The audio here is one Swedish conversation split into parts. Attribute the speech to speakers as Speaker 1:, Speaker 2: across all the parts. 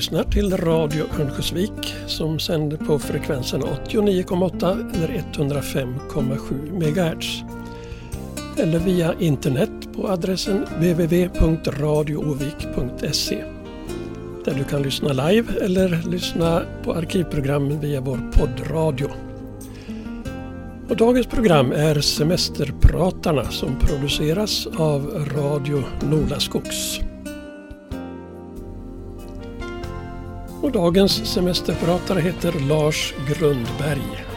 Speaker 1: Lyssnar till Radio Örnsköldsvik som sänder på frekvensen 89,8 eller 105,7 MHz. Eller via internet på adressen www.radioovik.se där du kan lyssna live eller lyssna på arkivprogrammen via vår poddradio. Och dagens program är Semesterpratarna som produceras av Radio Nolaskogs. Och dagens semesterpratare heter Lars Grundberg.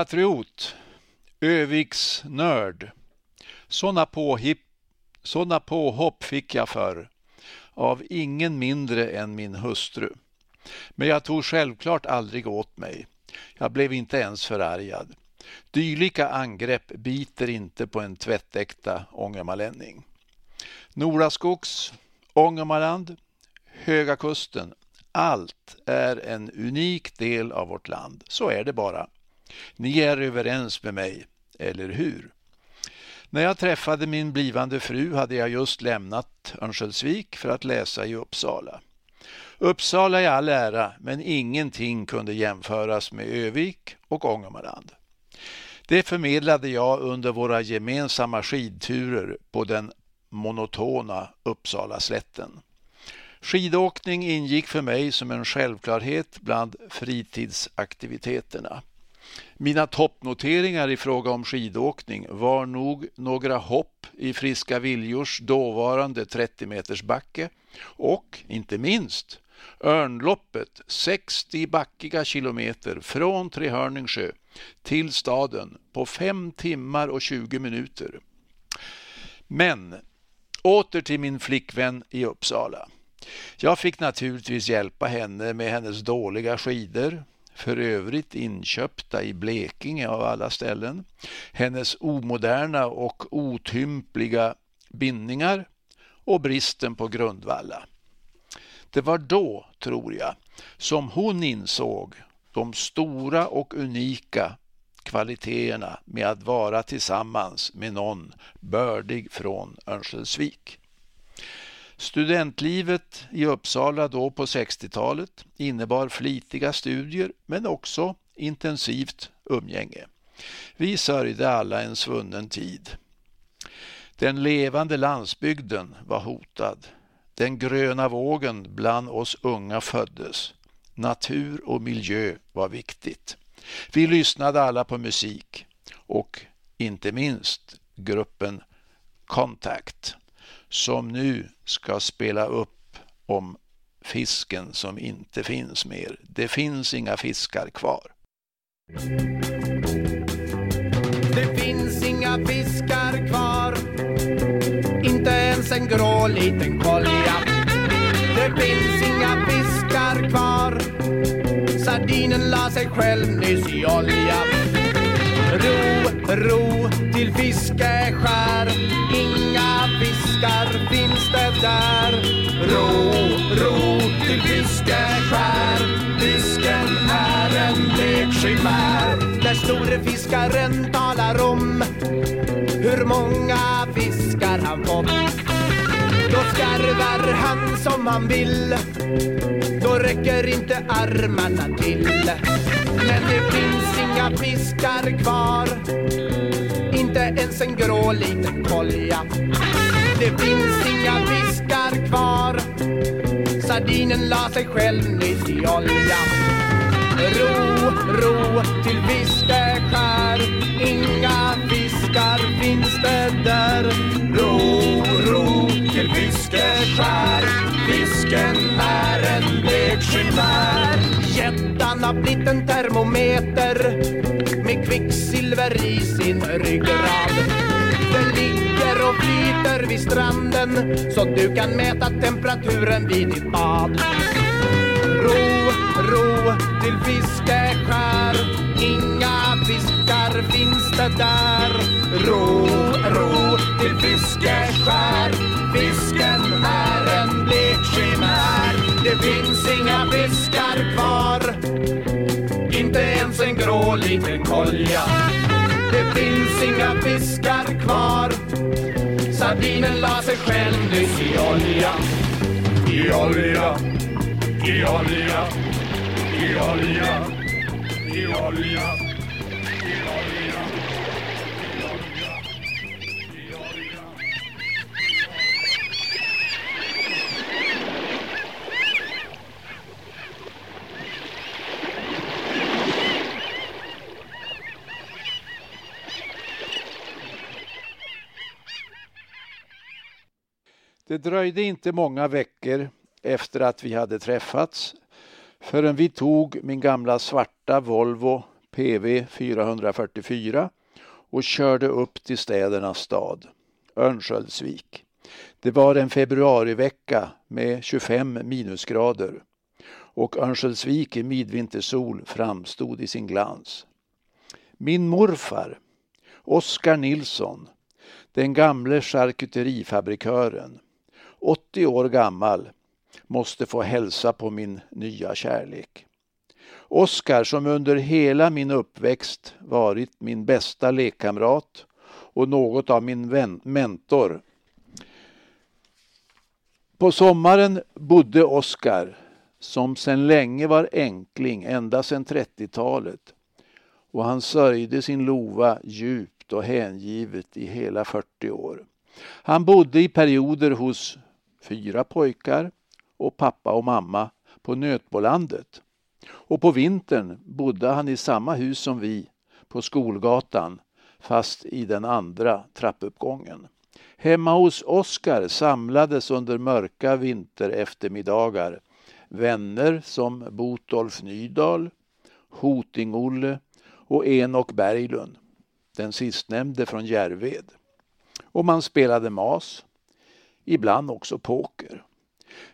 Speaker 2: Patriot, Öviks nörd. Sådana påhipp, såna påhopp fick jag förr av ingen mindre än min hustru. Men jag tog självklart aldrig åt mig. Jag blev inte ens förargad. Dylika angrepp biter inte på en tvättäkta ångermanlänning. Noraskogs, Ångermanland, Höga Kusten, allt är en unik del av vårt land. Så är det bara. Ni är överens med mig, eller hur? När jag träffade min blivande fru hade jag just lämnat Örnsköldsvik för att läsa i Uppsala. Uppsala i all ära, men ingenting kunde jämföras med Övik och Ångermanland. Det förmedlade jag under våra gemensamma skidturer på den monotona Uppsalaslätten. Skidåkning ingick för mig som en självklarhet bland fritidsaktiviteterna. Mina toppnoteringar i fråga om skidåkning var nog några hopp i Friska Viljors dåvarande 30 meters backe och, inte minst, Örnloppet 60 backiga kilometer från Trehörningsjö till staden på 5 timmar och 20 minuter. Men åter till min flickvän i Uppsala. Jag fick naturligtvis hjälpa henne med hennes dåliga skidor, för övrigt inköpta i Blekinge av alla ställen, hennes omoderna och otympliga bindningar och bristen på grundvalla. Det var då, tror jag, som hon insåg de stora och unika kvaliteterna med att vara tillsammans med någon bördig från Örnsköldsvik. Studentlivet i Uppsala då på 60-talet innebar flitiga studier men också intensivt umgänge. Vi sörjde alla en svunnen tid. Den levande landsbygden var hotad. Den gröna vågen bland oss unga föddes. Natur och miljö var viktigt. Vi lyssnade alla på musik och inte minst gruppen Contact som nu ska spela upp om fisken som inte finns mer. Det finns inga fiskar kvar.
Speaker 3: Det finns inga fiskar kvar Inte ens en grå liten kolja Det finns inga fiskar kvar Sardinen la sig själv nyss i olja Ro, ro till fiskeskär. Inga fiskar finns det där. Ro, ro till fiskeskär. Fisken är en lekchimär. När Där store fiskaren talar om Hur många fiskar han fått. Då skarvar han som han vill. Då räcker inte armarna till. Men det finns inga fiskar kvar. Inte ens en grå liten kolja. Det finns inga fiskar kvar. Sardinen la sig själv nyss i olja. Ro, ro till fiskeskär Inga fiskar finns det där. Ro, ro till fiskeskär Fisken är en blek chimär Jättan har blivit en termometer. Med kvicksilver i sin ryggrad. Den ligger och flyter vid stranden. Så du kan mäta temperaturen vid ditt bad. Ro, till fiskeskär Inga fiskar finns det där. Ro, ro till fiskeskär Fisken är en blek chimär. Det finns inga fiskar kvar. Inte ens en grå liten kolja. Det finns inga fiskar kvar. Sardinen la sig själv nyss i olja. I olja. I olja, i olja, i olja, i olja, i olja, i olja.
Speaker 2: Det dröjde inte många veckor efter att vi hade träffats förrän vi tog min gamla svarta Volvo PV 444 och körde upp till städernas stad, Örnsköldsvik. Det var en februarivecka med 25 minusgrader och Örnsköldsvik i midvintersol framstod i sin glans. Min morfar, Oskar Nilsson, den gamle charkuterifabrikören, 80 år gammal, måste få hälsa på min nya kärlek. Oskar som under hela min uppväxt varit min bästa lekkamrat och något av min vän, mentor. På sommaren bodde Oskar, som sedan länge var enkling ända sedan 30-talet och han sörjde sin lova djupt och hängivet i hela 40 år. Han bodde i perioder hos fyra pojkar och pappa och mamma på Nötbolandet. Och på vintern bodde han i samma hus som vi på Skolgatan fast i den andra trappuppgången. Hemma hos Oskar samlades under mörka vintereftermiddagar vänner som Botolf Nydahl, Hoting-Olle och Enok Berglund, den sistnämnde från Järved. Och man spelade mas, ibland också poker.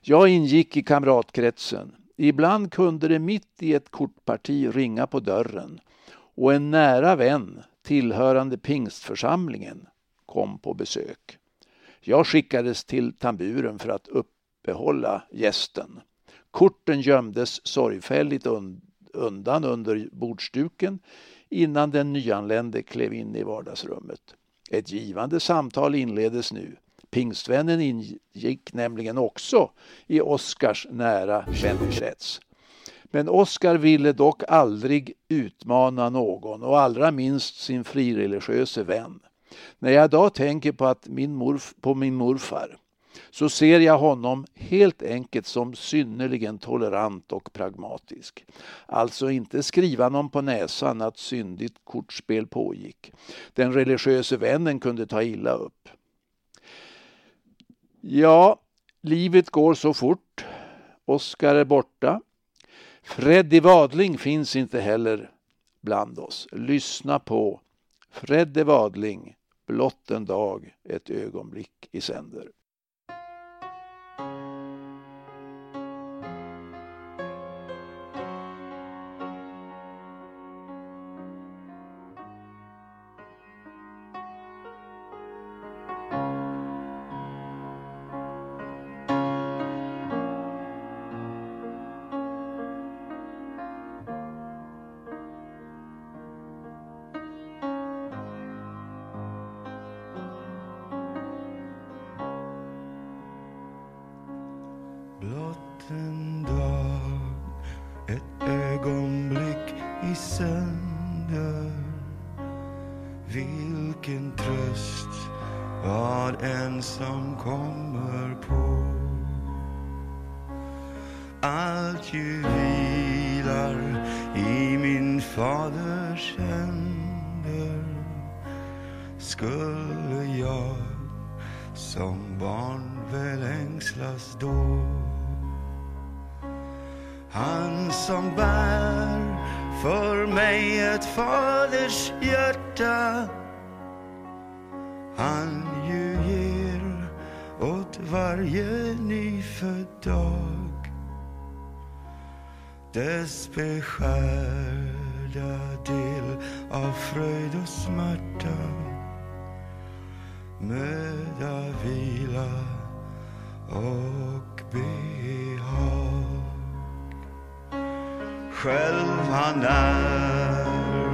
Speaker 2: Jag ingick i kamratkretsen. Ibland kunde det mitt i ett kortparti ringa på dörren och en nära vän tillhörande pingstförsamlingen kom på besök. Jag skickades till tamburen för att uppehålla gästen. Korten gömdes sorgfälligt undan under bordsduken innan den nyanlände klev in i vardagsrummet. Ett givande samtal inleddes nu. Pingstvännen ingick nämligen också i Oskars nära vänkrets. Men Oskar ville dock aldrig utmana någon och allra minst sin frireligiöse vän. När jag idag tänker på, att min morf, på min morfar så ser jag honom helt enkelt som synnerligen tolerant och pragmatisk. Alltså inte skriva någon på näsan att syndigt kortspel pågick. Den religiöse vännen kunde ta illa upp. Ja, livet går så fort. Oskar är borta. Freddy Wadling finns inte heller bland oss. Lyssna på Freddy Wadling, blott en dag, ett ögonblick i sänder.
Speaker 4: Han som bär för mig ett faders hjärta. Han ju ger åt varje nyfödd dag dess beskärda del av fröjd och smärta. Möda, vila och behag. Själv han är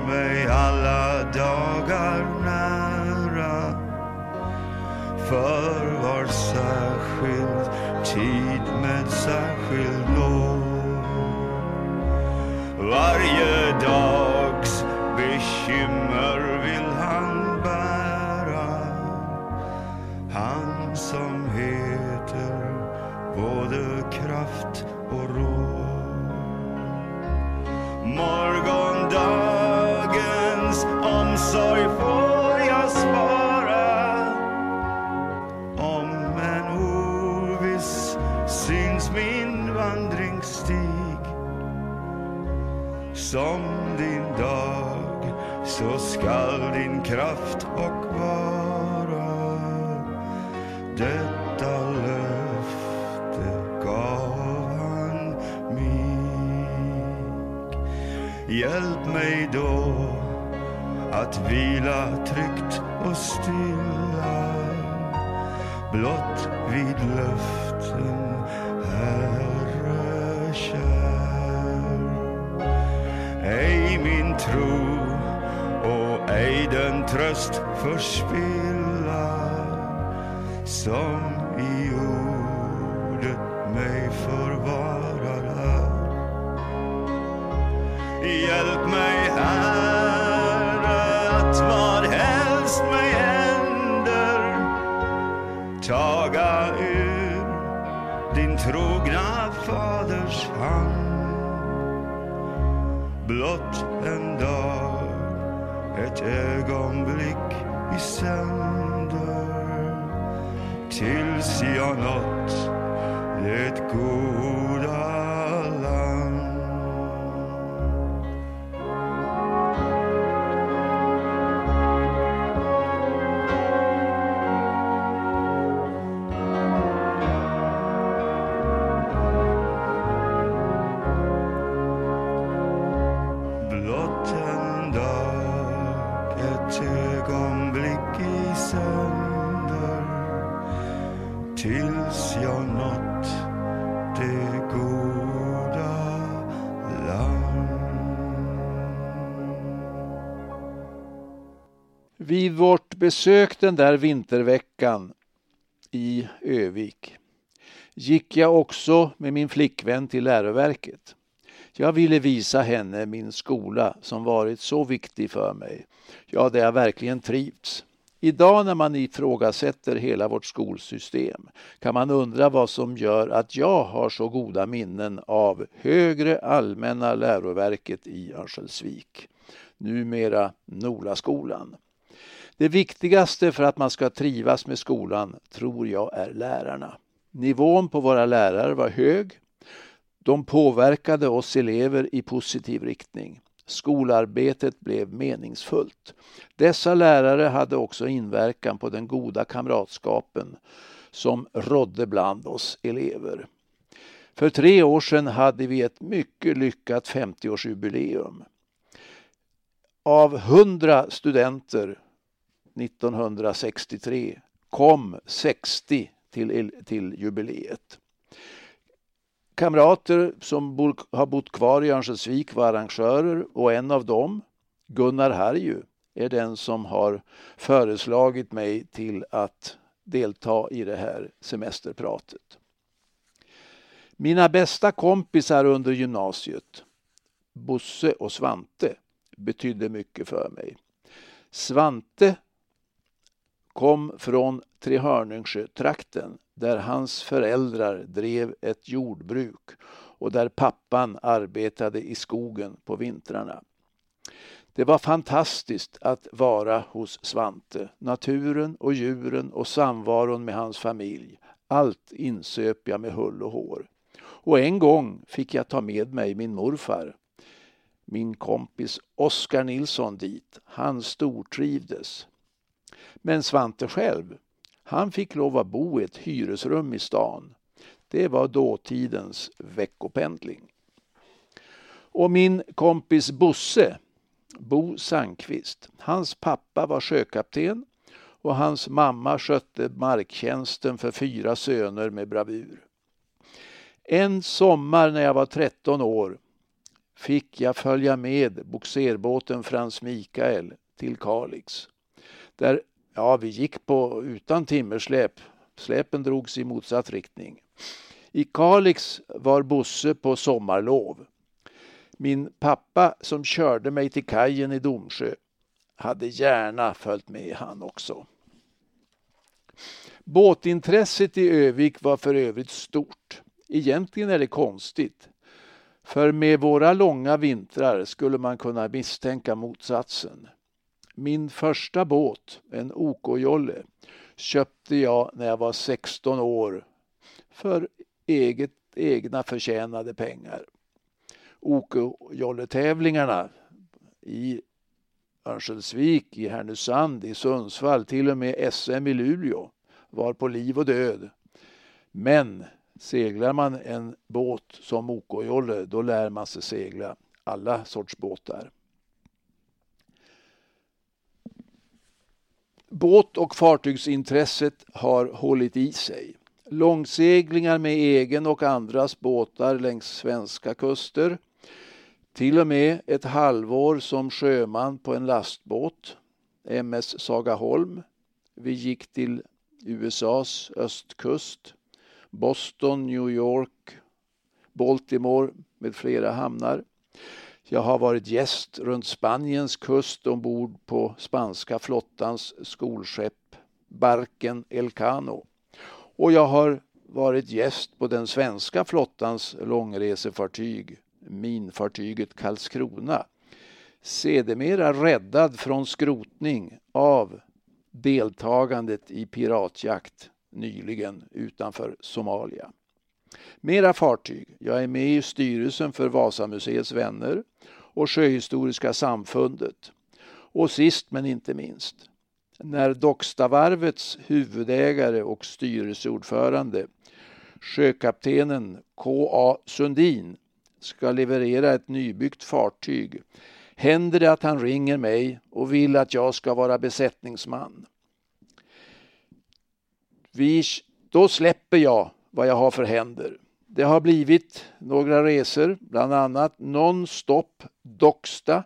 Speaker 4: mig alla dagar nära för var särskild tid med särskild nåd. Varje dag som din dag så skall din kraft och vara detta löfte gav han mig. Hjälp mig då att vila tryggt och stilla blott vid löftet tröst förspilla som i ordet mig förvarar. Hjälp mig, Herre, att vad helst mig händer taga ur din trogna faders hand. Blott en dag, ett ögonblick i sänder. Tills jag nått det goda
Speaker 2: besök den där vinterveckan i Övik gick jag också med min flickvän till läroverket. Jag ville visa henne min skola som varit så viktig för mig. Ja, där jag verkligen trivts. Idag när man ifrågasätter hela vårt skolsystem kan man undra vad som gör att jag har så goda minnen av Högre allmänna läroverket i Örnsköldsvik, numera Nolaskolan. Det viktigaste för att man ska trivas med skolan tror jag är lärarna. Nivån på våra lärare var hög. De påverkade oss elever i positiv riktning. Skolarbetet blev meningsfullt. Dessa lärare hade också inverkan på den goda kamratskapen som rådde bland oss elever. För tre år sedan hade vi ett mycket lyckat 50-årsjubileum. Av 100 studenter 1963 kom 60 till, till jubileet. Kamrater som bor, har bott kvar i Örnsköldsvik var arrangörer och en av dem, Gunnar Harju, är den som har föreslagit mig till att delta i det här semesterpratet. Mina bästa kompisar under gymnasiet, Bosse och Svante, betydde mycket för mig. Svante kom från Trehörningsjötrakten där hans föräldrar drev ett jordbruk och där pappan arbetade i skogen på vintrarna. Det var fantastiskt att vara hos Svante. Naturen och djuren och samvaron med hans familj. Allt insöp jag med hull och hår. Och en gång fick jag ta med mig min morfar, min kompis Oskar Nilsson dit. Han stortrivdes. Men Svante själv, han fick lov att bo i ett hyresrum i stan. Det var dåtidens veckopendling. Och min kompis Bosse, Bo Sandqvist, hans pappa var sjökapten och hans mamma skötte marktjänsten för fyra söner med bravur. En sommar när jag var 13 år fick jag följa med boxerbåten Frans Mikael till Kalix. Där, ja, vi gick på utan timmersläp. Släpen drogs i motsatt riktning. I Kalix var Bosse på sommarlov. Min pappa som körde mig till kajen i Domsjö hade gärna följt med han också. Båtintresset i Övik var för övrigt stort. Egentligen är det konstigt. För med våra långa vintrar skulle man kunna misstänka motsatsen. Min första båt, en OK-jolle, köpte jag när jag var 16 år för eget, egna förtjänade pengar. OK-jolletävlingarna i Örnsköldsvik, i Härnösand, i Sundsvall, till och med SM i Luleå var på liv och död. Men seglar man en båt som OK-jolle, då lär man sig segla alla sorts båtar. Båt och fartygsintresset har hållit i sig. Långseglingar med egen och andras båtar längs svenska kuster. Till och med ett halvår som sjöman på en lastbåt, MS Sagaholm. Vi gick till USAs östkust, Boston, New York, Baltimore med flera hamnar. Jag har varit gäst runt Spaniens kust ombord på spanska flottans skolskepp Barken Elcano. Och jag har varit gäst på den svenska flottans långresefartyg, minfartyget Karlskrona. Sedermera räddad från skrotning av deltagandet i piratjakt nyligen utanför Somalia. Mera fartyg. Jag är med i styrelsen för Vasamuseets vänner och Sjöhistoriska samfundet. Och sist men inte minst, när Dockstavarvets huvudägare och styrelseordförande sjökaptenen K.A. Sundin ska leverera ett nybyggt fartyg händer det att han ringer mig och vill att jag ska vara besättningsman. Vi, då släpper jag vad jag har för händer. Det har blivit några resor, bland annat non-stop Docksta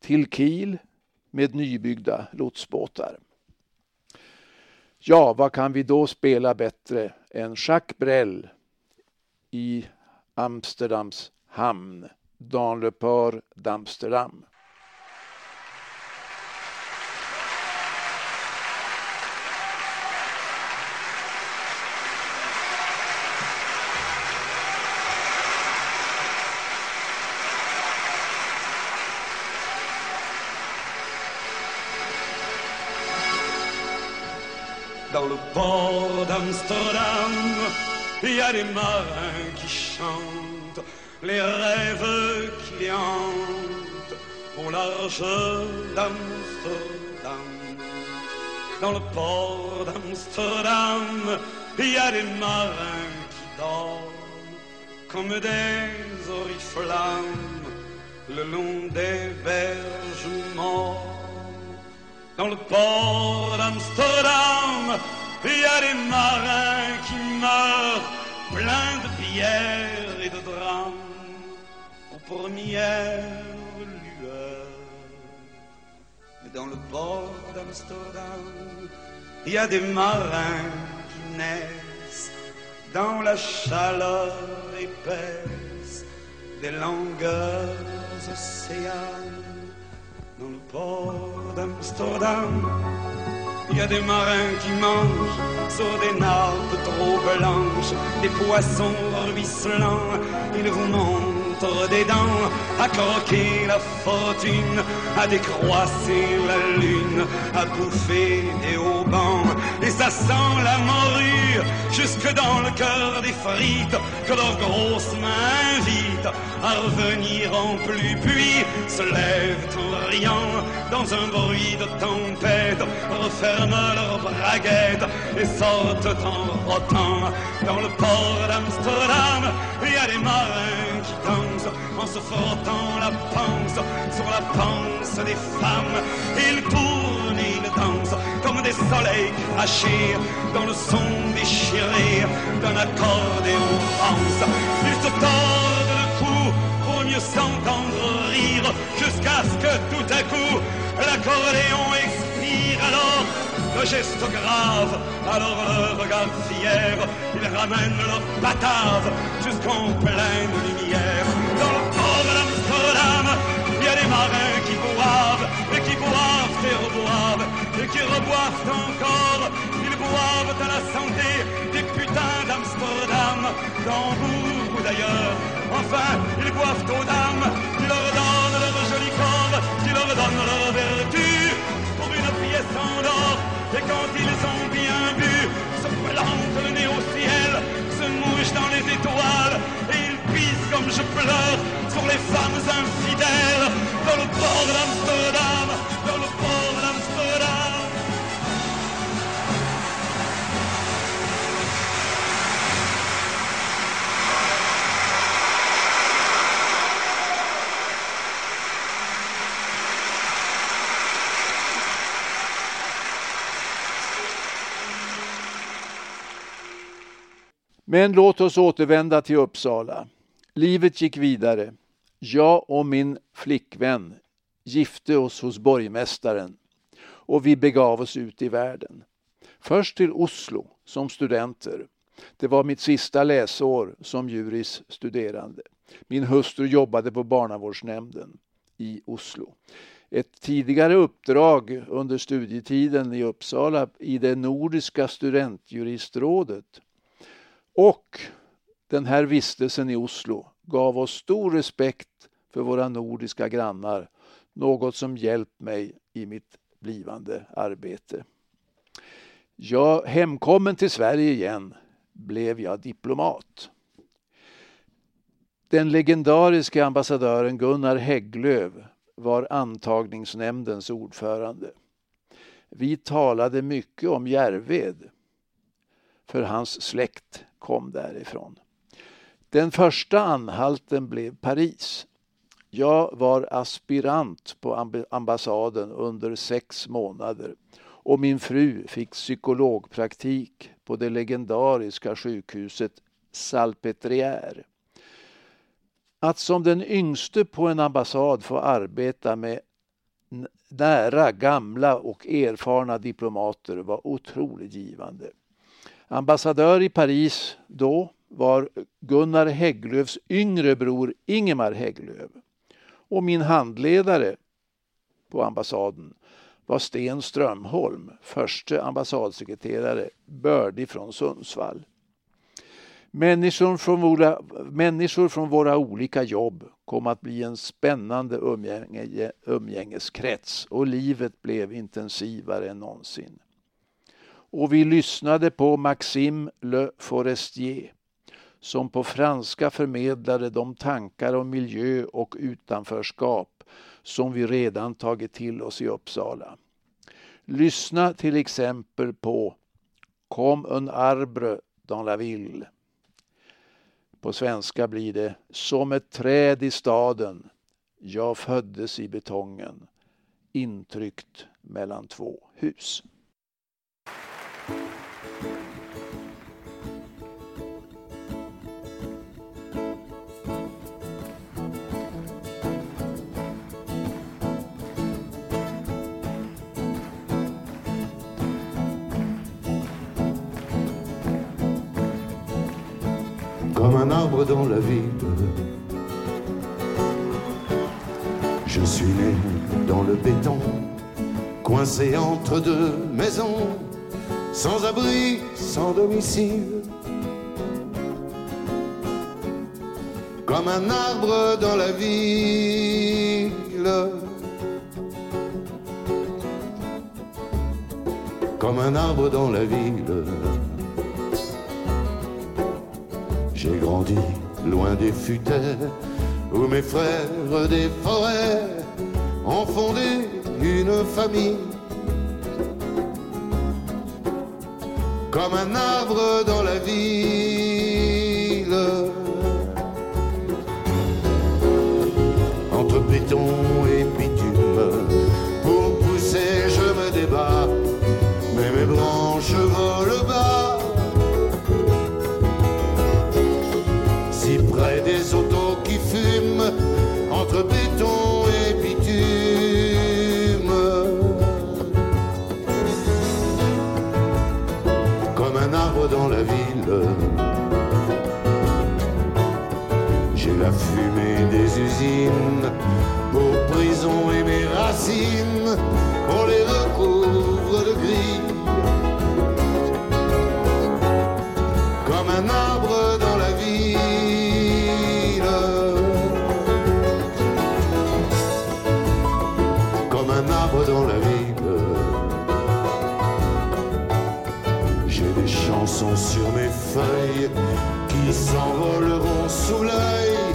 Speaker 2: till Kiel med nybyggda lotsbåtar. Ja, vad kan vi då spela bättre än Jacques Brel i Amsterdams hamn, dans le port d'Amsterdam.
Speaker 5: Port d'Amsterdam, il y a des marins qui chantent les rêves qui hantent au large d'Amsterdam. Dans le port d'Amsterdam, il y a des marins qui dorment comme des oriflammes le long des berges morts. Dans le port d'Amsterdam, il y a des marins qui meurent pleins de pierres et de drames aux premières lueurs. Mais dans le port d'Amsterdam, il y a des marins qui naissent dans la chaleur épaisse des longueurs océanes dans le port d'Amsterdam. Il y a des marins qui mangent sur des nappes trop blanches, des poissons ruisselants. Ils vous des dents à croquer la fortune, à décroisser la lune, à bouffer des haubans. Et ça sent la morue jusque dans le cœur des frites que leurs grosses mains invitent à revenir en plus. Puis se lèvent en riant dans un bruit de tempête, referment leurs braguettes et sortent en rotant dans le port d'Amsterdam. Il y a des marins qui dansent en se frottant la panse sur la panse des femmes. Ils tournent, ils dansent comme des soleils crachés dans le son déchiré d'un accordéon France. Ils se tordent le cou pour mieux s'entendre rire jusqu'à ce que tout à coup l'accordéon expire alors le geste grave, alors le regard fier, ils ramènent leur batave jusqu'en pleine lumière. A des marins qui boivent, et qui boivent et reboivent, et qui reboivent encore. Ils boivent à la santé des putains d'Amsterdam, d'Hambourg ou d'ailleurs. Enfin, ils boivent aux dames, qui leur donnent leur joli corps, qui leur donnent leur vertu pour une pièce en or. Et quand ils ont bien bu, se plantent le nez au ciel, se mouchent dans les je pleure pour les femmes infidèles, dans le port d'Amsterdam, dans le port d'Amsterdam.
Speaker 2: Men låt oss återvända till Uppsala. Livet gick vidare. Jag och min flickvän gifte oss hos borgmästaren och vi begav oss ut i världen. Först till Oslo som studenter. Det var mitt sista läsår som juris studerande. Min hustru jobbade på barnavårdsnämnden i Oslo. Ett tidigare uppdrag under studietiden i Uppsala i det nordiska studentjuristrådet och den här vistelsen i Oslo gav oss stor respekt för våra nordiska grannar, något som hjälpt mig i mitt blivande arbete. Jag, hemkommen till Sverige igen blev jag diplomat. Den legendariska ambassadören Gunnar Hägglöf var antagningsnämndens ordförande. Vi talade mycket om Järved, för hans släkt kom därifrån. Den första anhalten blev Paris. Jag var aspirant på ambassaden under sex månader och min fru fick psykologpraktik på det legendariska sjukhuset Salpêtrière. Att som den yngste på en ambassad få arbeta med nära, gamla och erfarna diplomater var otroligt givande. Ambassadör i Paris då var Gunnar Hägglöfs yngre bror Ingemar Hägglöf. Och min handledare på ambassaden var Sten Strömholm, förste ambassadsekreterare, bördig från Sundsvall. Människor från, våra, människor från våra olika jobb kom att bli en spännande umgänge, umgängeskrets och livet blev intensivare än någonsin. Och vi lyssnade på Maxime Le Forestier som på franska förmedlade de tankar om miljö och utanförskap som vi redan tagit till oss i Uppsala. Lyssna till exempel på Comme un arbre dans la ville. På svenska blir det Som ett träd i staden. Jag föddes i betongen. Intryckt mellan två hus.
Speaker 6: Comme un arbre dans la ville. Je suis né dans le béton, coincé entre deux maisons, sans abri, sans domicile. Comme un arbre dans la ville. comme un arbre dans la ville. J'ai grandi loin des futaies où mes frères des forêts ont fondé une famille. Comme un arbre dans la ville. Entre béton et des usines pour prison et mes racines, on les recouvre de gris. Comme un arbre dans la ville. Comme un arbre dans la ville. J'ai des chansons sur mes feuilles qui s'envoleront sous l'œil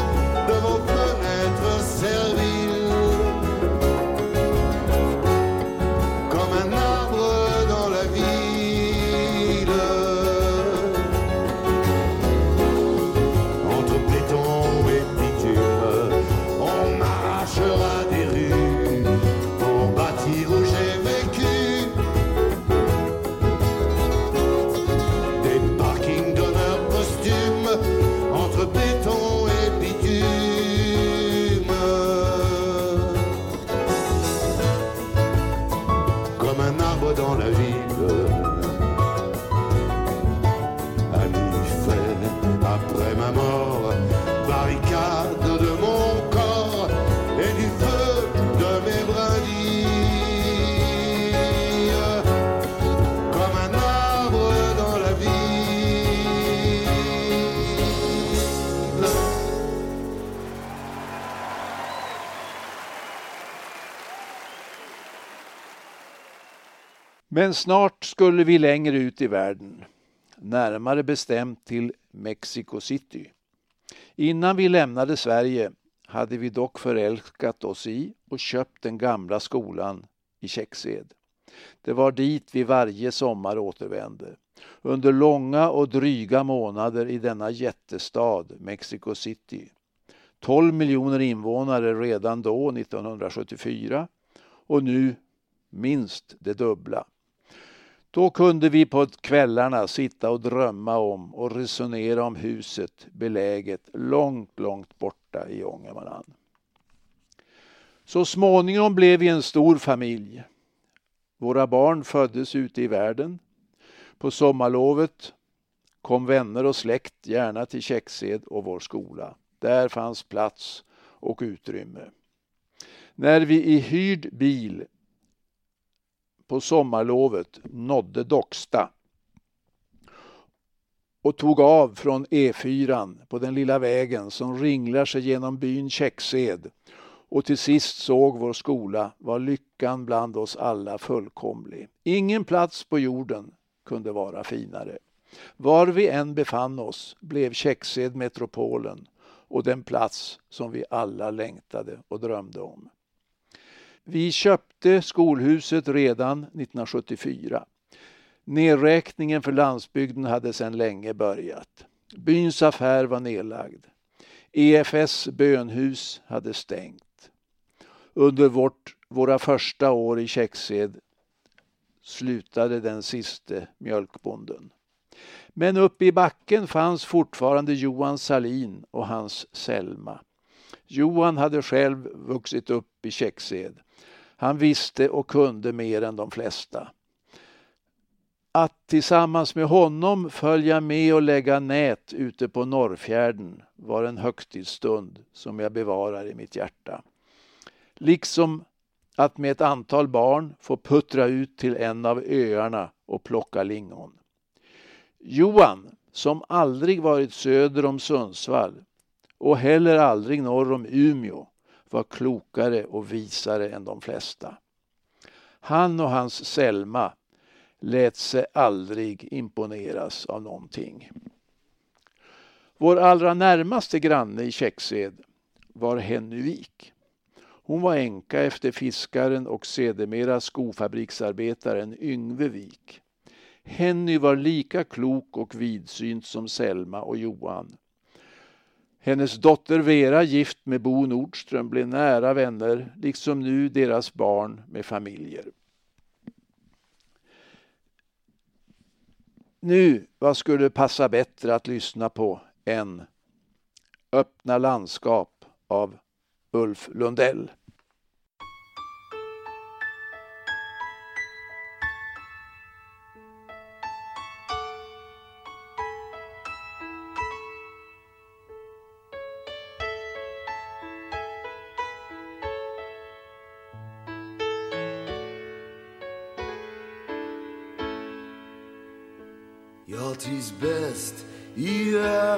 Speaker 2: Men snart skulle vi längre ut i världen, närmare bestämt till Mexico City. Innan vi lämnade Sverige hade vi dock förälskat oss i och köpt den gamla skolan i Käcksed. Det var dit vi varje sommar återvände. Under långa och dryga månader i denna jättestad, Mexico City. 12 miljoner invånare redan då, 1974, och nu minst det dubbla. Då kunde vi på kvällarna sitta och drömma om och resonera om huset beläget långt, långt borta i Ångermanland. Så småningom blev vi en stor familj. Våra barn föddes ute i världen. På sommarlovet kom vänner och släkt gärna till Käcksed och vår skola. Där fanns plats och utrymme. När vi i hyrd bil på sommarlovet nådde Docksta och tog av från E4 på den lilla vägen som ringlar sig genom byn Käcksed och till sist såg vår skola var lyckan bland oss alla fullkomlig. Ingen plats på jorden kunde vara finare. Var vi än befann oss blev Käcksed metropolen och den plats som vi alla längtade och drömde om. Vi köpte skolhuset redan 1974. Nedräkningen för landsbygden hade sedan länge börjat. Byns affär var nedlagd. EFS bönhus hade stängt. Under vårt, våra första år i Käcksed slutade den siste mjölkbonden. Men uppe i backen fanns fortfarande Johan Salin och hans Selma. Johan hade själv vuxit upp i Käcksed. Han visste och kunde mer än de flesta. Att tillsammans med honom följa med och lägga nät ute på Norrfjärden var en högtidsstund som jag bevarar i mitt hjärta. Liksom att med ett antal barn få puttra ut till en av öarna och plocka lingon. Johan, som aldrig varit söder om Sundsvall och heller aldrig norr om Umeå, var klokare och visare än de flesta. Han och hans Selma lät sig aldrig imponeras av någonting. Vår allra närmaste granne i Käcksed var Henny Hon var änka efter fiskaren och sedermera skofabriksarbetaren Yngve Wik. Henny var lika klok och vidsynt som Selma och Johan. Hennes dotter Vera, gift med Bo Nordström, blev nära vänner, liksom nu deras barn med familjer. Nu, vad skulle passa bättre att lyssna på än Öppna landskap av Ulf Lundell.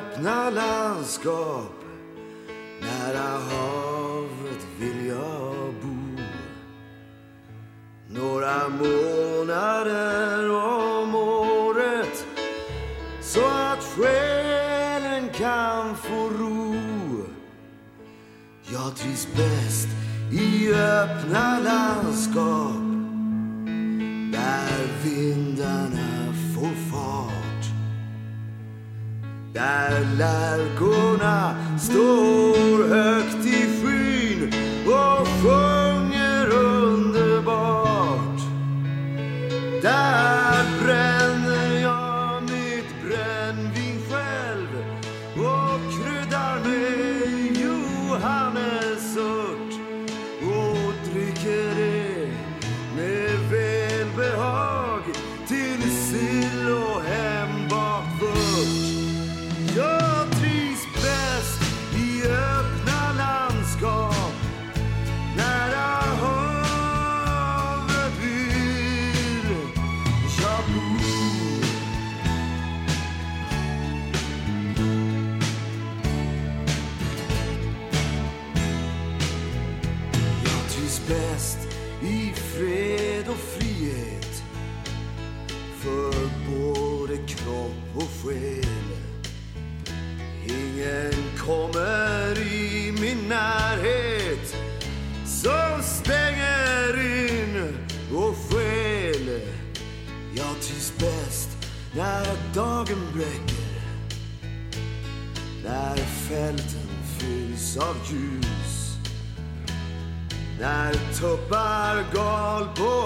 Speaker 7: Öppna landskap. Nära havet vill jag bo. Några månader om året Så att själen kan få ro. Jag trivs bäst i öppna landskap lärkorna står تو برگال بود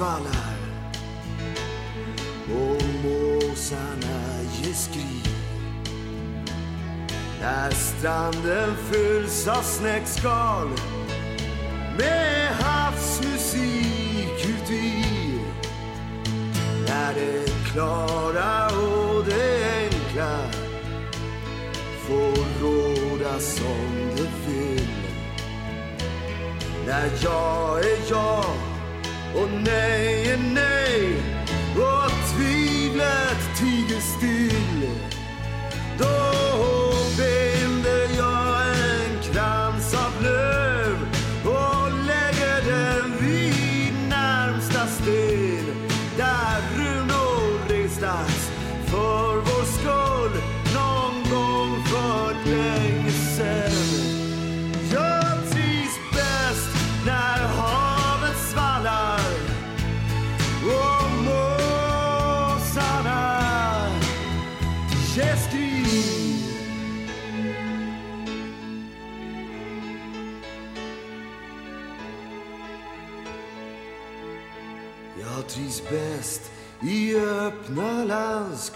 Speaker 7: svallar och måsarna ger skrik när stranden fylls av snäckskal med havsmusik uti. När det klara och det enkla får råda som det vill. När jag är jag och nej är nej och tvivlet tiger still. Då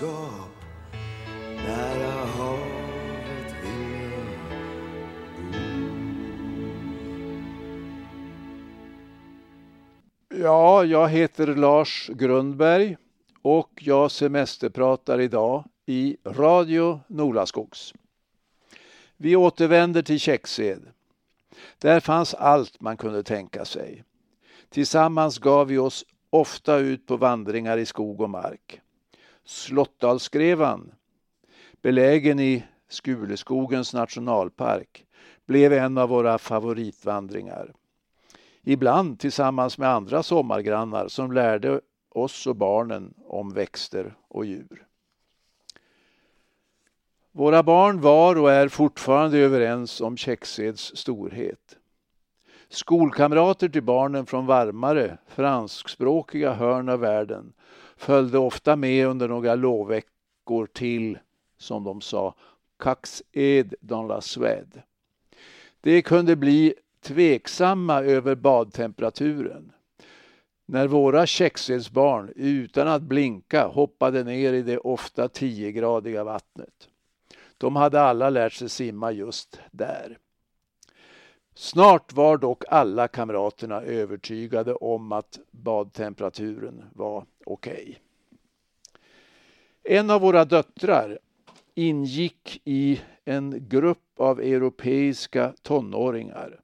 Speaker 7: landskap nära havet vill jag
Speaker 2: Ja, jag heter Lars Grundberg och jag semesterpratar idag i Radio Nolaskogs. Vi återvänder till Käcksed. Där fanns allt man kunde tänka sig. Tillsammans gav vi oss ofta ut på vandringar i skog och mark. Slottdalsgrevan, belägen i Skuleskogens nationalpark, blev en av våra favoritvandringar. Ibland tillsammans med andra sommargrannar som lärde oss och barnen om växter och djur. Våra barn var och är fortfarande överens om Käckseds storhet. Skolkamrater till barnen från varmare, franskspråkiga hörn av världen följde ofta med under några lovveckor till, som de sa, Cax ed dans la Suède. Det kunde bli tveksamma över badtemperaturen. När våra Käcksedsbarn utan att blinka hoppade ner i det ofta 10-gradiga vattnet. De hade alla lärt sig simma just där. Snart var dock alla kamraterna övertygade om att badtemperaturen var okej. Okay. En av våra döttrar ingick i en grupp av europeiska tonåringar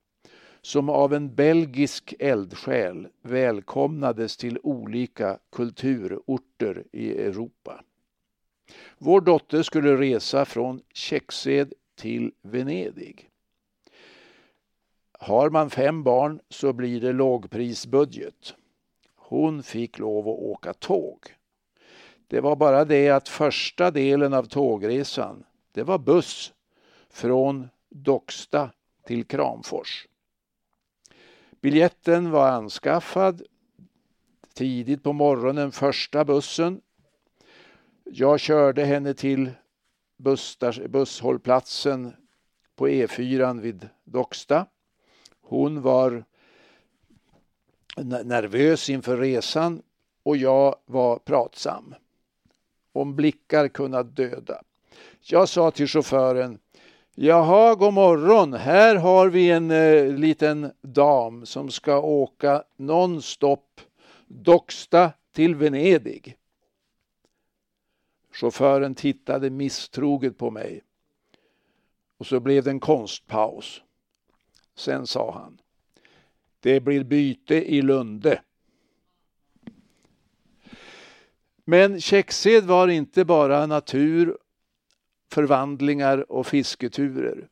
Speaker 2: som av en belgisk eldsjäl välkomnades till olika kulturorter i Europa. Vår dotter skulle resa från Käcksed till Venedig. Har man fem barn så blir det lågprisbudget. Hon fick lov att åka tåg. Det var bara det att första delen av tågresan, det var buss från Docksta till Kramfors. Biljetten var anskaffad tidigt på morgonen, första bussen. Jag körde henne till busshållplatsen på E4 vid Docksta. Hon var nervös inför resan och jag var pratsam. Om blickar kunnat döda. Jag sa till chauffören Jaha, god morgon. Här har vi en eh, liten dam som ska åka nonstop Docksta till Venedig. Chauffören tittade misstroget på mig. Och så blev det en konstpaus. Sen sa han. Det blir byte i Lunde. Men Käcksed var inte bara natur, förvandlingar och fisketurer.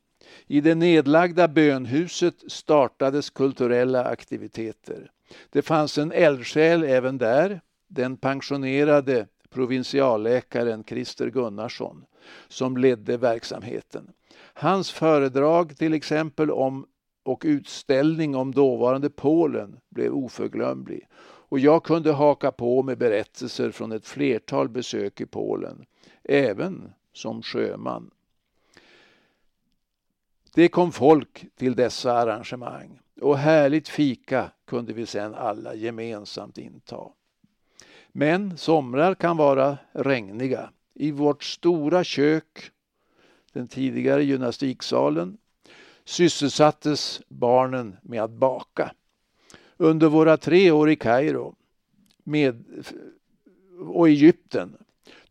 Speaker 2: I det nedlagda bönhuset startades kulturella aktiviteter. Det fanns en eldsjäl även där, den pensionerade provinsialläkaren Christer Gunnarsson, som ledde verksamheten. Hans föredrag till exempel om och utställning om dåvarande Polen blev oförglömlig. Och jag kunde haka på med berättelser från ett flertal besök i Polen, även som sjöman. Det kom folk till dessa arrangemang och härligt fika kunde vi sedan alla gemensamt inta. Men somrar kan vara regniga. I vårt stora kök, den tidigare gymnastiksalen, sysselsattes barnen med att baka. Under våra tre år i Kairo och Egypten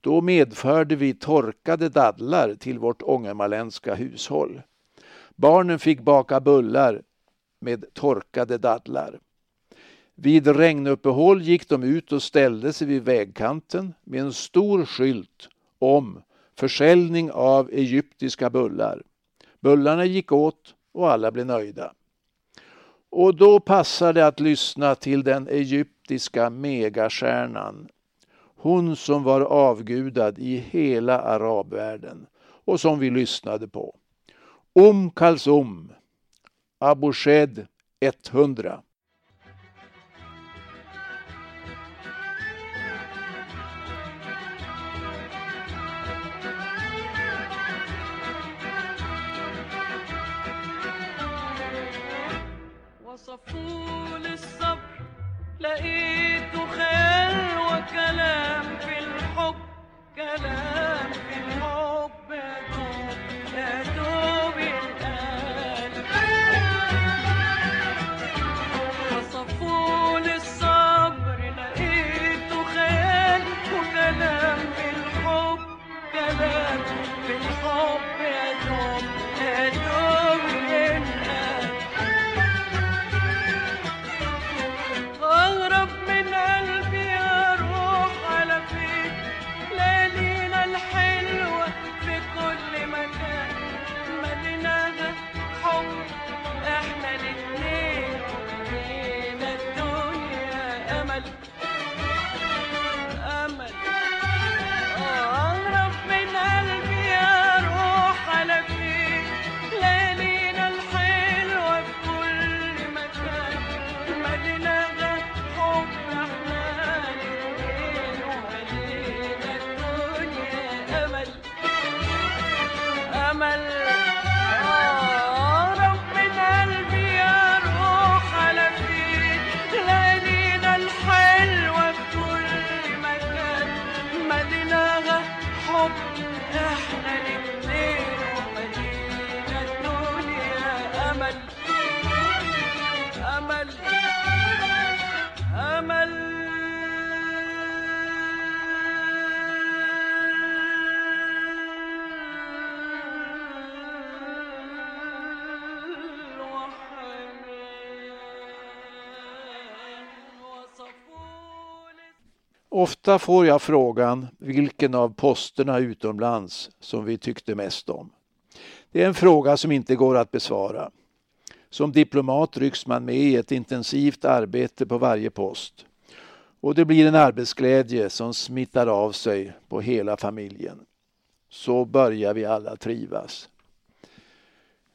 Speaker 2: då medförde vi torkade dadlar till vårt ångermanländska hushåll. Barnen fick baka bullar med torkade dadlar. Vid regnuppehåll gick de ut och ställde sig vid vägkanten med en stor skylt om försäljning av egyptiska bullar. Bullarna gick åt och alla blev nöjda. Och då passade det att lyssna till den egyptiska megastjärnan. Hon som var avgudad i hela arabvärlden och som vi lyssnade på. Om Kalsum, Abu Shed 100.
Speaker 8: لقيت خير وكلام في الحب كلام
Speaker 2: Ofta får jag frågan vilken av posterna utomlands som vi tyckte mest om. Det är en fråga som inte går att besvara. Som diplomat rycks man med i ett intensivt arbete på varje post. Och det blir en arbetsglädje som smittar av sig på hela familjen. Så börjar vi alla trivas.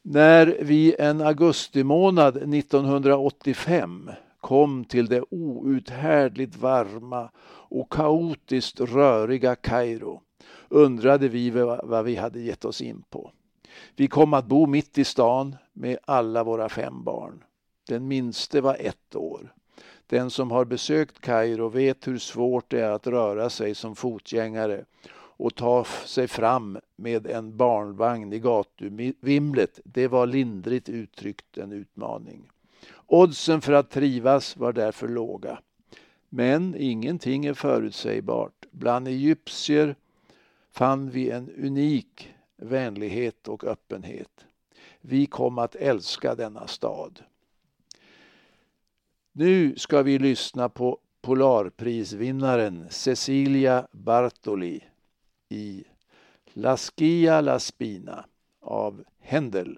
Speaker 2: När vi en augustimånad 1985 kom till det outhärdligt varma och kaotiskt röriga Kairo undrade vi vad vi hade gett oss in på. Vi kom att bo mitt i stan med alla våra fem barn. Den minste var ett år. Den som har besökt Kairo vet hur svårt det är att röra sig som fotgängare och ta sig fram med en barnvagn i gatuvimlet. Det var lindrigt uttryckt en utmaning. Oddsen för att trivas var därför låga. Men ingenting är förutsägbart. Bland egyptier fann vi en unik vänlighet och öppenhet. Vi kom att älska denna stad. Nu ska vi lyssna på Polarprisvinnaren Cecilia Bartoli i La Scia La Spina av Händel.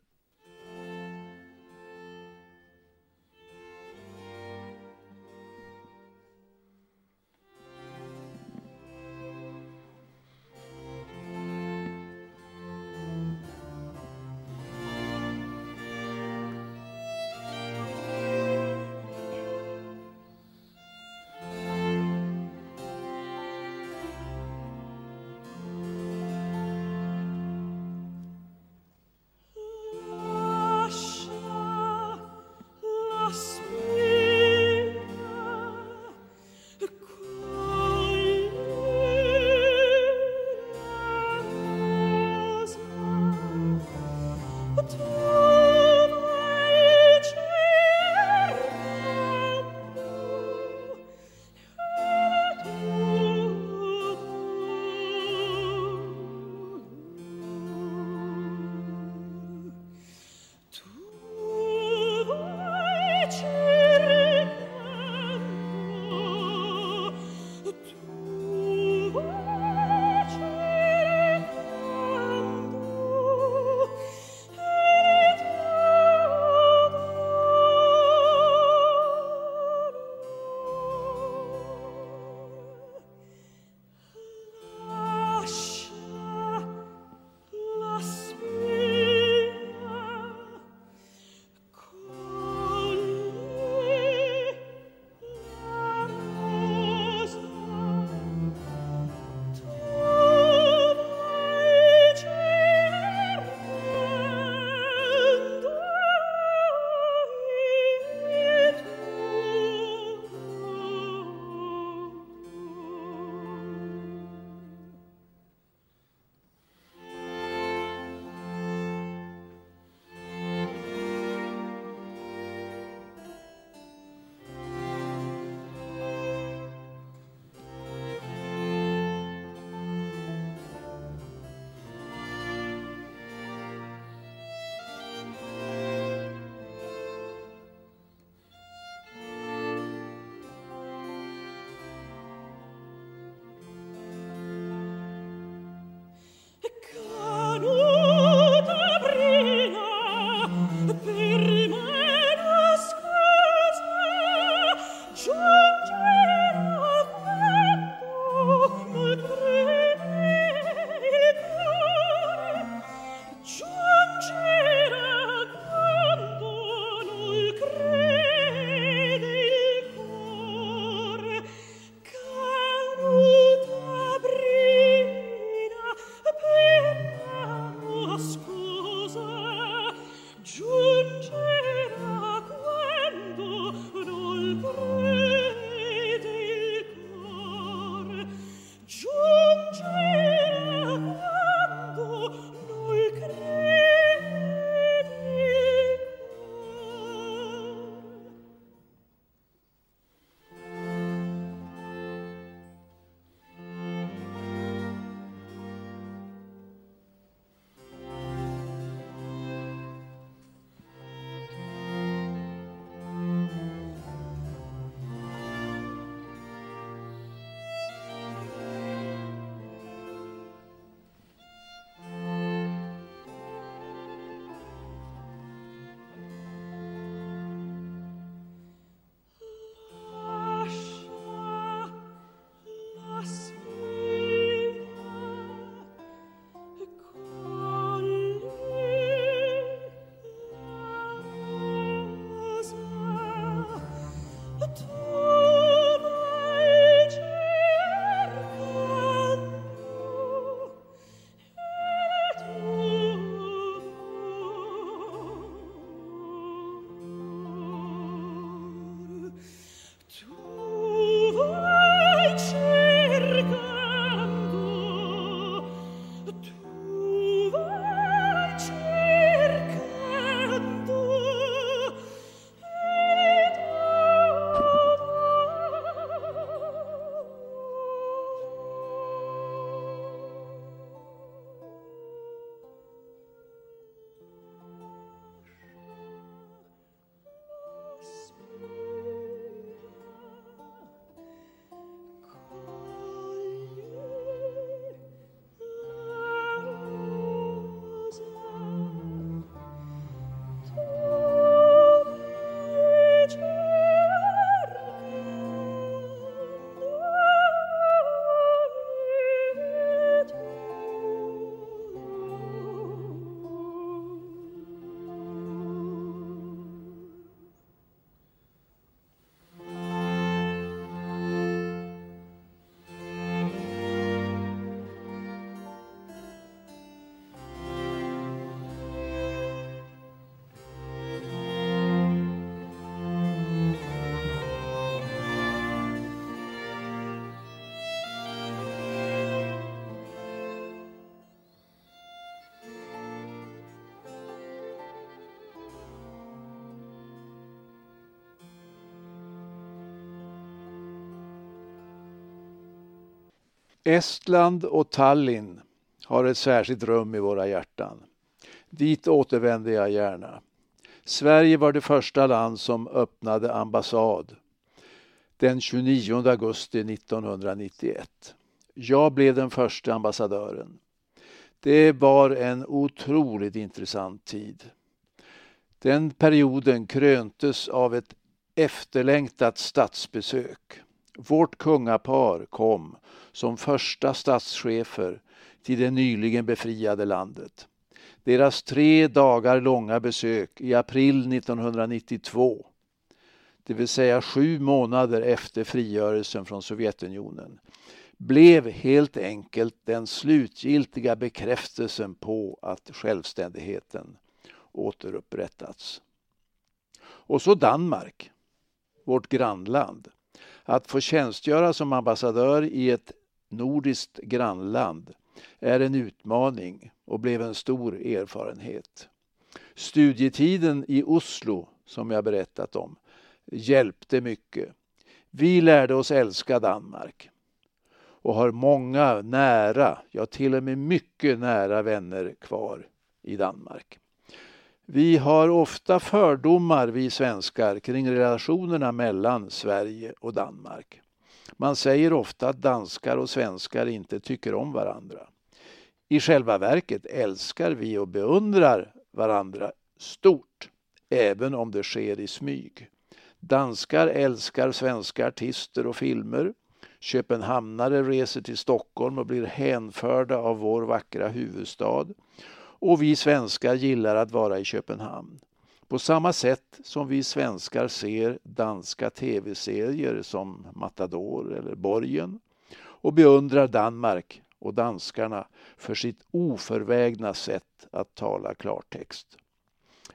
Speaker 2: Estland och Tallinn har ett särskilt rum i våra hjärtan. Dit återvänder jag gärna. Sverige var det första land som öppnade ambassad den 29 augusti 1991. Jag blev den första ambassadören. Det var en otroligt intressant tid. Den perioden kröntes av ett efterlängtat statsbesök. Vårt kungapar kom som första statschefer till det nyligen befriade landet. Deras tre dagar långa besök i april 1992, det vill säga sju månader efter frigörelsen från Sovjetunionen, blev helt enkelt den slutgiltiga bekräftelsen på att självständigheten återupprättats. Och så Danmark, vårt grannland. Att få tjänstgöra som ambassadör i ett nordiskt grannland är en utmaning och blev en stor erfarenhet. Studietiden i Oslo, som jag berättat om, hjälpte mycket. Vi lärde oss älska Danmark och har många nära, ja till och med mycket nära vänner kvar i Danmark. Vi har ofta fördomar, vi svenskar, kring relationerna mellan Sverige och Danmark. Man säger ofta att danskar och svenskar inte tycker om varandra. I själva verket älskar vi och beundrar varandra stort, även om det sker i smyg. Danskar älskar svenska artister och filmer. Köpenhamnare reser till Stockholm och blir hänförda av vår vackra huvudstad. Och vi svenskar gillar att vara i Köpenhamn. På samma sätt som vi svenskar ser danska tv-serier som Matador eller Borgen och beundrar Danmark och danskarna för sitt oförvägna sätt att tala klartext.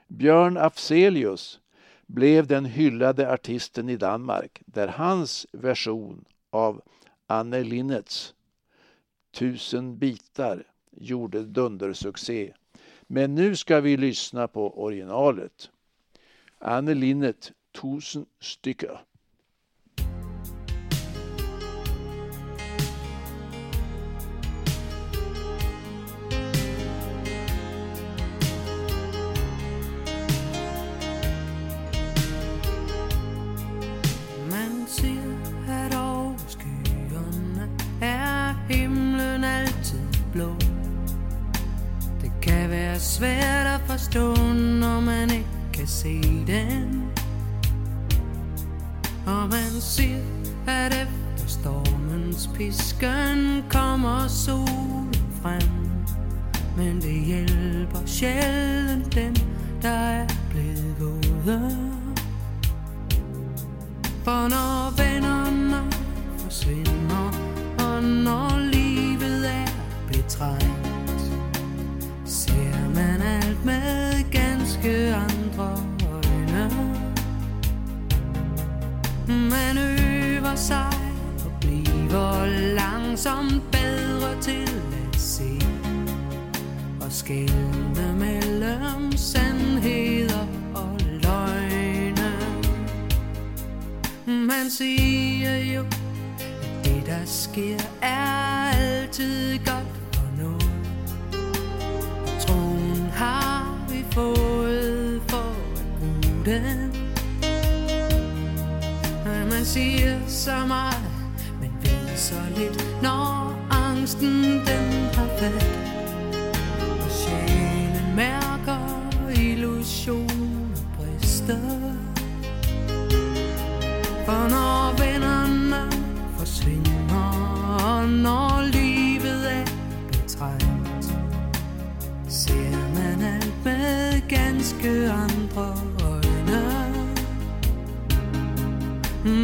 Speaker 2: Björn Afzelius blev den hyllade artisten i Danmark där hans version av Anne Linnets Tusen bitar gjorde dundersuccé. Men nu ska vi lyssna på originalet. Anne Linnet, Tusen stycker.
Speaker 9: Kan være svært at forstå, når man ikke kan se den. Man efter stormens pisken kommer solen fram. Men det hjälper sällan den der er blevet våde. For når vennerne forsvinder, og når livet er betrængt, ser for sig og bliver langsomt bedre til at se og skelne mellem sandheder og løgne. Man siger jo, at det der sker er altid godt for noget. Og troen har vi fået for at bruge den. Man siger så meget, men ved så lidt, når angsten den har fat.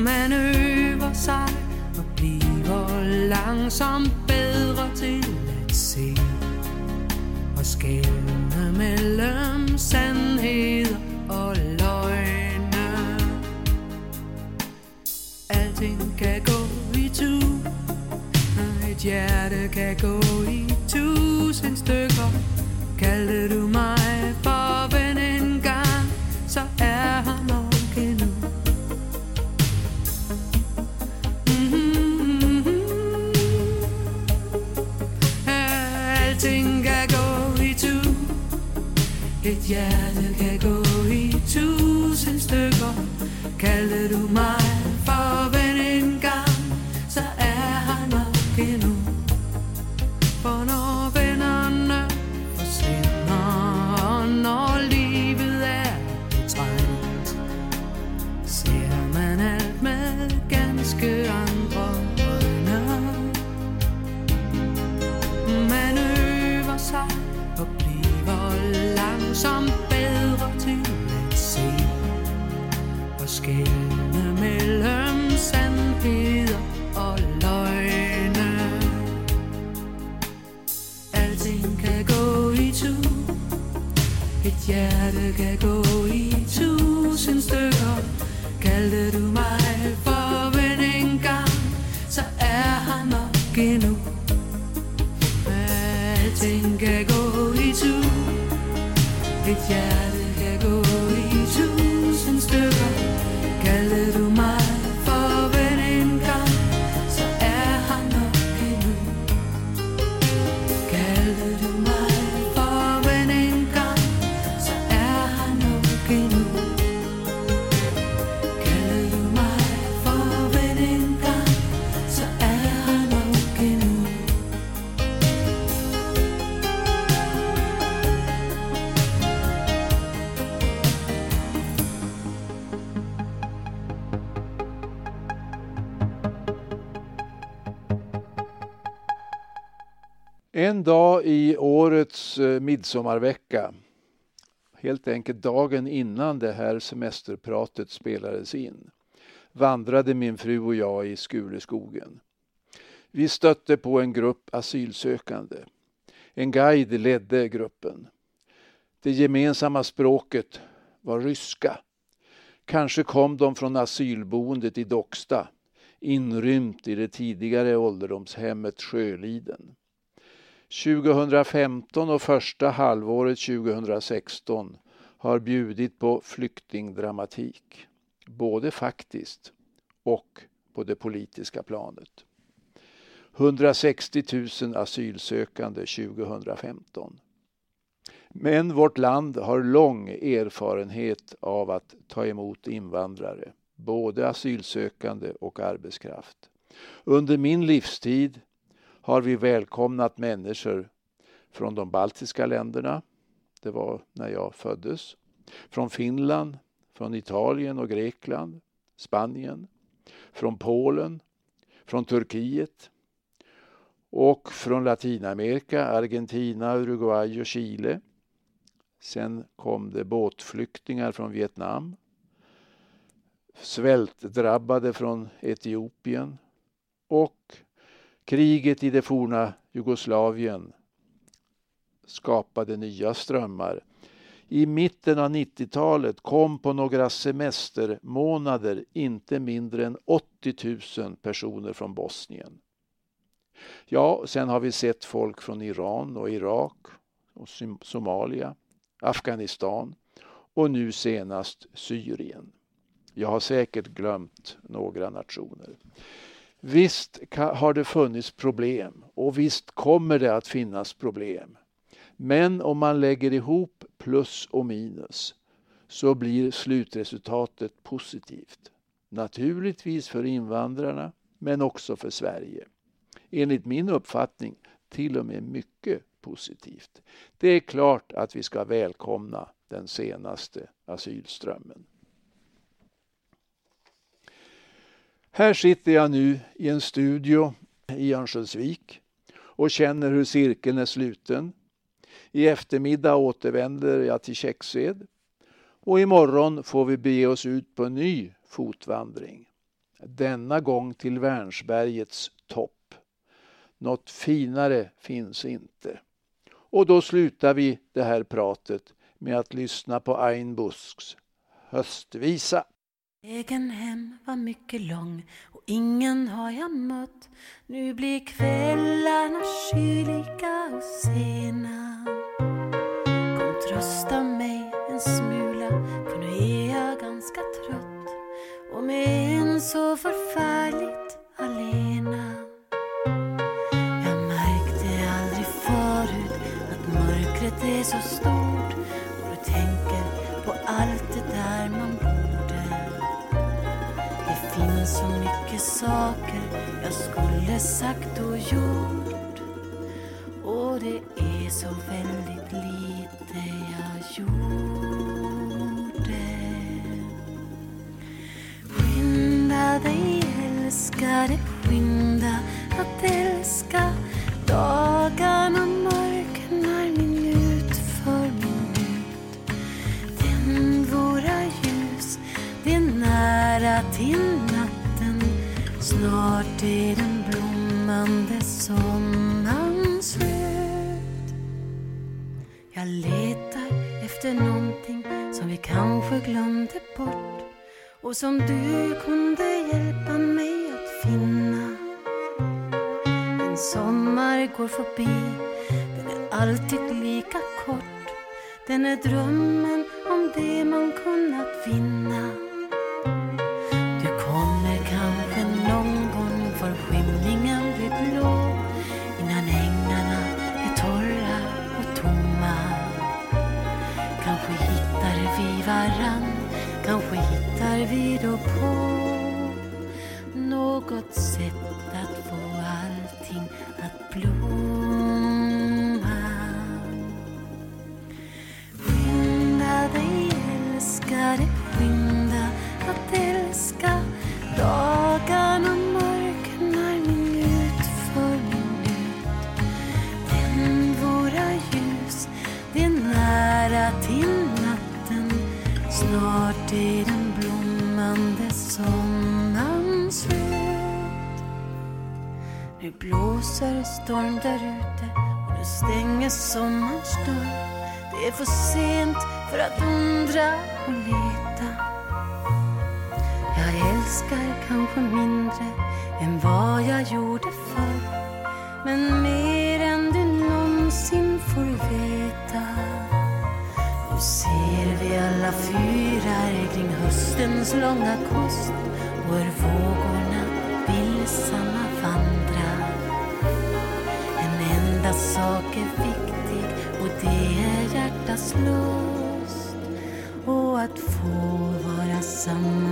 Speaker 9: Man øver sig og bliver langsomt bedre til at se og skælne mellem sandhed og løgne. Alting kan gå i tu, et hjerte kan gå i tusind stykker. Kaldte du Hjärtat hjerte kan gå i tusind stykker kallar du mig
Speaker 2: dag i årets eh, midsommarvecka, helt enkelt dagen innan det här semesterpratet spelades in, vandrade min fru och jag i Skuleskogen. Vi stötte på en grupp asylsökande. En guide ledde gruppen. Det gemensamma språket var ryska. Kanske kom de från asylboendet i Docksta, inrymt i det tidigare ålderdomshemmet Sjöliden. 2015 och första halvåret 2016 har bjudit på flyktingdramatik, både faktiskt och på det politiska planet. 160 000 asylsökande 2015. Men vårt land har lång erfarenhet av att ta emot invandrare, både asylsökande och arbetskraft. Under min livstid har vi välkomnat människor från de baltiska länderna, det var när jag föddes, från Finland, från Italien och Grekland, Spanien, från Polen, från Turkiet. Och från Latinamerika, Argentina, Uruguay och Chile. Sen kom det båtflyktingar från Vietnam, svältdrabbade från Etiopien. Och kriget i det forna Jugoslavien skapade nya strömmar. I mitten av 90-talet kom på några semestermånader inte mindre än 80 000 personer från Bosnien. Ja, sen har vi sett folk från Iran och Irak och Somalia, Afghanistan och nu senast Syrien. Jag har säkert glömt några nationer. Visst har det funnits problem och visst kommer det att finnas problem. Men om man lägger ihop plus och minus så blir slutresultatet positivt. Naturligtvis för invandrarna men också för Sverige. Enligt min uppfattning till och med mycket positivt. Det är klart att vi ska välkomna den senaste asylströmmen. Här sitter jag nu i en studio i Örnsköldsvik och känner hur cirkeln är sluten. I eftermiddag återvänder jag till Käcksed och imorgon får vi bege oss ut på en ny fotvandring. Denna gång till Värnsbergets topp. Något finare finns inte. Och då slutar vi det här pratet med att lyssna på Ain Busks höstvisa.
Speaker 9: Vägen hem var mycket lång och ingen har jag mött. Nu blir kvällarna kyliga och sena. Kom trösta mig en smula för nu är jag ganska trött och med en så förfärligt alena. Jag märkte aldrig förut att mörkret
Speaker 10: är så stort finns så mycket saker jag skulle sagt och gjort och det är så väldigt lite jag gjorde. Skynda dig älskade, skynda att älska dagar Snart är den blommande sommaren slut Jag letar efter någonting som vi kanske glömde bort och som du kunde hjälpa mig att finna. En sommar går förbi, den är alltid lika kort. Den är drömmen om det man kunnat vinna. Kanske hittar vi varann Kanske hittar vi då på något sätt att få allting att blomma. Blåser storm där ute och nu stänger sommarns dörr. Det är för sent för att undra och leta. Jag älskar kanske mindre än vad jag gjorde förr. Men mer än du någonsin får veta. Nu ser vi alla fyrar kring höstens långa kost och hur vågorna vilsamma få vara samma.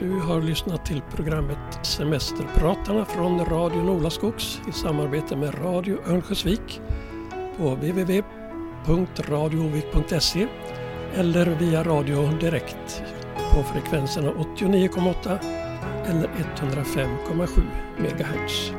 Speaker 1: Du har lyssnat till programmet Semesterpratarna från Radio Nolaskogs i samarbete med Radio Örnsköldsvik på www.radiovik.se eller via radio direkt på frekvenserna 89,8 eller 105,7 MHz.